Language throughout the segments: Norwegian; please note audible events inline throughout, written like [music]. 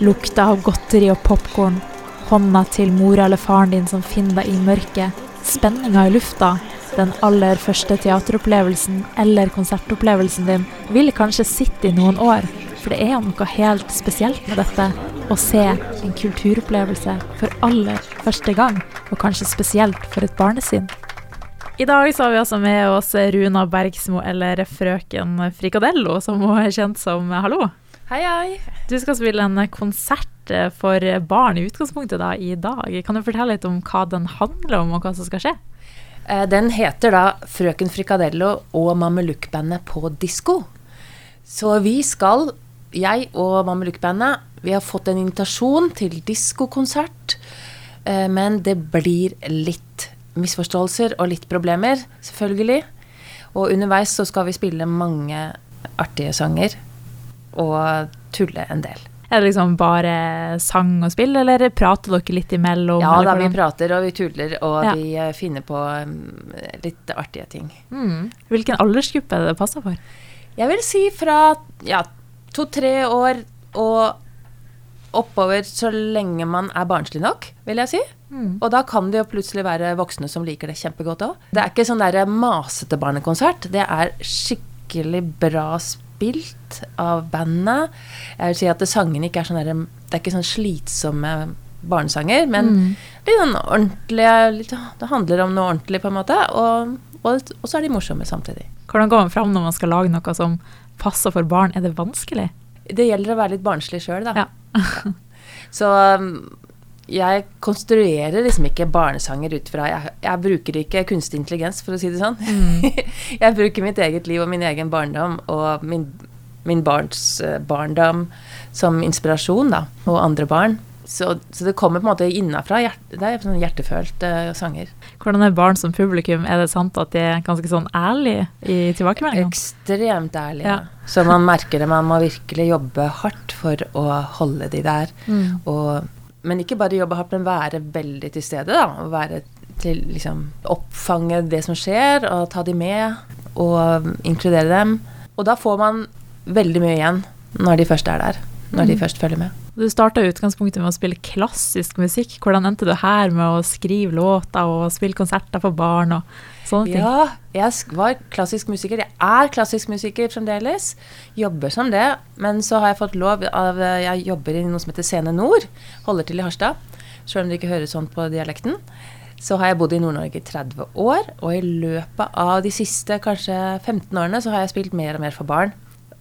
Lukta av godteri og popkorn. Hånda til mora eller faren din som finner deg i mørket. Spenninga i lufta. Den aller første teateropplevelsen eller konsertopplevelsen din vil kanskje sitte i noen år. For det er noe helt spesielt med dette. Å se en kulturopplevelse for aller første gang, og kanskje spesielt for et barnesinn. I dag så har vi altså med oss Runa Bergsmo, eller frøken Frikadello, som hun er kjent som. Hallo. Hei, hei. Du skal spille en konsert for barn i utgangspunktet da, i dag. Kan du fortelle litt om hva den handler om, og hva som skal skje? Eh, Den heter da 'Frøken Frikadello og Mamelukkbandet på disko'. Så vi skal, jeg og Mamelukkbandet, vi har fått en invitasjon til diskokonsert. eh, Men det blir litt misforståelser og litt problemer, selvfølgelig. Og underveis så skal vi spille mange artige sanger og tulle en del. Er det liksom bare sang og spill, eller prater dere litt imellom? Ja da, vi prater og vi tuller, og Ja. vi eh, finner på mm, litt artige ting. Mm. Hvilken aldersgruppe er det det passer for? Jeg vil si fra ja, to-tre år og oppover så lenge man er barnslig nok, vil jeg si. Mm. Og da kan det jo plutselig være voksne som liker det kjempegodt òg. Det er ikke sånn der masete barnekonsert. Det er skikkelig bra spilt av bandet. Jeg vil si at sangene ikke er sånn der, Det er ikke sånn slitsomme barnesanger, men Mm. litt sånn ordentlige litt, Det handler om noe ordentlig, på en måte. Og, og, og så er de morsomme samtidig. Hvordan går man fram når man skal lage noe som passer for barn? Er det vanskelig? Det gjelder å være litt barnslig sjøl, da. [laughs] Ja. Så um, jeg konstruerer liksom ikke barnesanger ut fra jeg, jeg bruker ikke kunstig intelligens, for å si det sånn. [laughs] jeg bruker mitt eget liv og min egen barndom og min, min barns eh, barndom som inspirasjon, da. Og andre barn. Så, så det kommer på en måte innafra. Hjerte, det er sånn hjertefølte sanger. Hvordan er barn som publikum? Er det sant at de er ganske sånn ærlige i tilbakemeldingene? Ekstremt ærlige. Ja. Så man merker det. Man må virkelig jobbe hardt for å holde de der. Mm. Og, men ikke bare jobbe hardt, men være veldig til stede. da, og være til liksom Oppfange det som skjer, og ta de med. Og inkludere dem. Og da får man veldig mye igjen når de først er der. Når de Mm. først følger med. Du starta utgangspunktet med å spille klassisk musikk. Hvordan endte du her med å skrive låter og spille konserter for barn og sånne ting? Ja, jeg var klassisk musiker. Jeg er klassisk musiker fremdeles. Jobber som det. Men så har jeg fått lov av Jeg jobber i noe som heter Scene Nord. Holder til i Harstad. Selv om det ikke høres sånn på dialekten. Så har jeg bodd i Nord-Norge i 30 år, og i løpet av de siste kanskje 15 årene så har jeg spilt mer og mer for barn.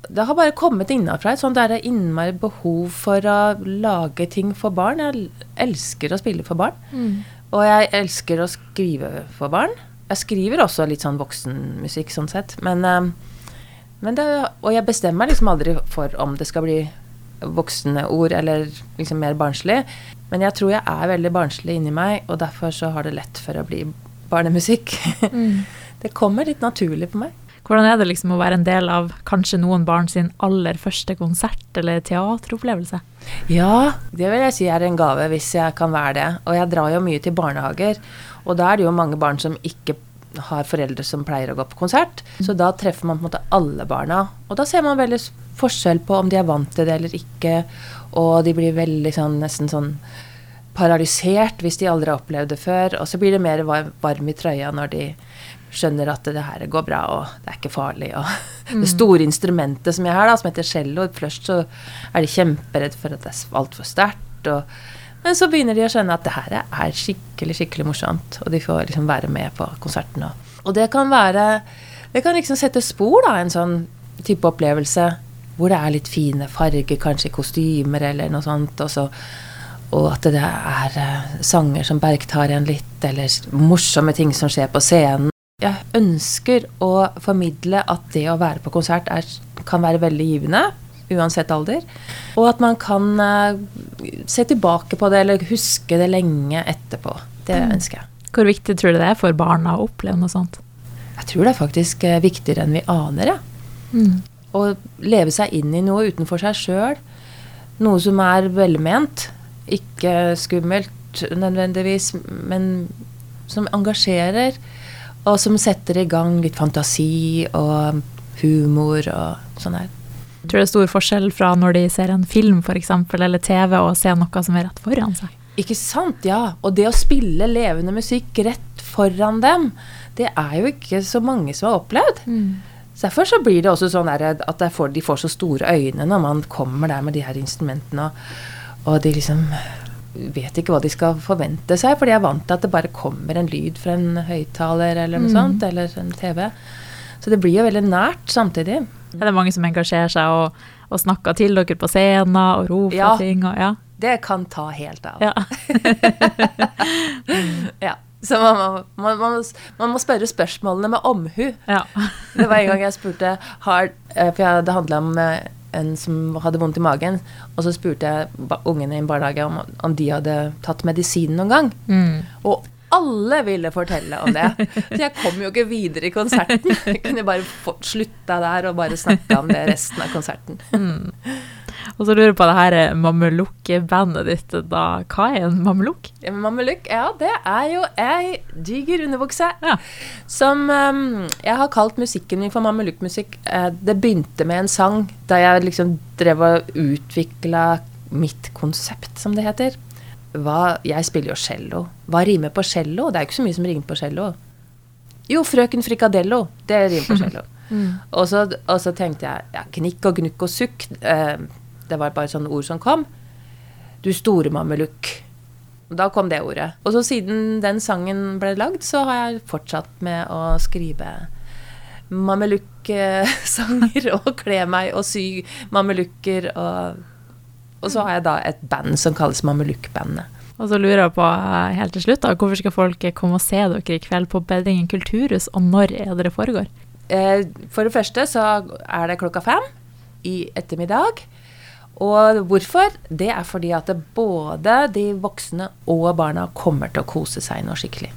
Det har bare kommet innenfra et sånt der innmari behov for å lage ting for barn. Jeg elsker å spille for barn. Mm. Og jeg elsker å skrive for barn. Jeg skriver også litt sånn voksenmusikk sånn sett. Men, eh, men det, og jeg bestemmer meg liksom aldri for om det skal bli voksne ord eller liksom mer barnslig. Men jeg tror jeg er veldig barnslig inni meg, og derfor så har det lett for å bli barnemusikk. Mm. [laughs] Det kommer litt naturlig på meg. Hvordan er det liksom å være en del av kanskje noen barn sin aller første konsert eller teateropplevelse? Ja, det vil jeg si er en gave hvis jeg kan være det. Og jeg drar jo mye til barnehager, og da er det jo mange barn som ikke har foreldre som pleier å gå på konsert. Så da treffer man på en måte alle barna. Og da ser man veldig forskjell på om de er vant til det eller ikke. Og de blir veldig sånn nesten sånn paralysert hvis de aldri har opplevd det før. Og så blir det mer varm i trøya når de skjønner at det her går bra, og det er ikke farlig. Og [laughs] det store instrumentet som jeg har, da, som heter cello, først så er de kjemperedd for at det er altfor sterkt. Men så begynner de å skjønne at det her er skikkelig, skikkelig morsomt. Og de får liksom være med på konserten. Og, og det kan være Det kan liksom sette spor, da, en sånn type opplevelse. Hvor det er litt fine farger, kanskje kostymer eller noe sånt. Og, så, og at det er eh, sanger som bergtar en litt, eller morsomme ting som skjer på scenen. Jeg ønsker å formidle at det å være på konsert er, kan være veldig givende, uansett alder. Og at man kan eh, se tilbake på det, eller huske det lenge etterpå. Det Mm. ønsker jeg. Hvor viktig tror du det er for barna å oppleve noe sånt? Jeg tror det er faktisk eh, viktigere enn vi aner, jeg. Å leve seg inn i noe utenfor seg sjøl. Noe som er velment. Ikke skummelt nødvendigvis, men som engasjerer. Og som setter i gang litt fantasi og humor og sånn her. Tror du det er stor forskjell fra når de ser en film for eksempel, eller TV, og ser noe som er rett foran seg. Ikke sant, ja. Og det å spille levende musikk rett foran dem, det er jo ikke så mange som har opplevd. Så Derfor så blir det også sånn at de får så store øyne når man kommer der med de her instrumentene, og, og de liksom vet ikke hva de skal forvente seg, for de er vant til at det bare kommer en lyd fra en høyttaler eller noe Mm. sånt, eller en TV. Så det blir jo veldig nært samtidig. Er det mange som engasjerer seg og, og snakker til dere på scenen og roper Ja. ting? Og, ja. Det kan ta helt av. Ja. [laughs] [laughs] Ja. Så man må, man, man, må- man må spørre spørsmålene med omhu. ja. Det var en gang jeg spurte har, eh, For det handla om eh, en som hadde vondt i magen. Og så spurte jeg ungene i en barnehage om, om de hadde tatt medisin noen gang. Mm. Og alle ville fortelle om det. Så jeg kom jo ikke videre i konserten. Jeg kunne bare slutta der og bare snakka om det resten av konserten. Og så lurer jeg på det her eh, mamelukk-bandet ditt. da. Hva er en mamelukk? Mamelukk, ja, det er jo ei diger underbukse. Ja. Som um, Jeg har kalt musikken min for mamelukkmusikk. Eh, det begynte med en sang da jeg liksom drev og utvikla mitt konsept, som det heter. Hva, jeg spiller jo cello. Hva rimer på cello? Det er jo ikke så mye som rimer på cello. Jo, Frøken Frikadello. Det rimer på [laughs] cello. Og, så, og så tenkte jeg ja, knikk og gnukk og sukk. Eh, det var bare sånne ord som kom. Du store mamelukk. Og Da kom det ordet. Og så siden den sangen ble lagd, så har jeg fortsatt med å skrive mamelukk-sanger [laughs] og kle meg og sy mamelukker og Og så har jeg da et band som kalles Mamelukkbandet. Og så lurer jeg på eh, helt til slutt, da, hvorfor skal folk komme og se dere i kveld på Beddingen kulturhus, og når er det det foregår? Eh, For det første så er det klokka fem i ettermiddag. Og hvorfor? Det er fordi at både de voksne og barna kommer til å kose seg noe skikkelig.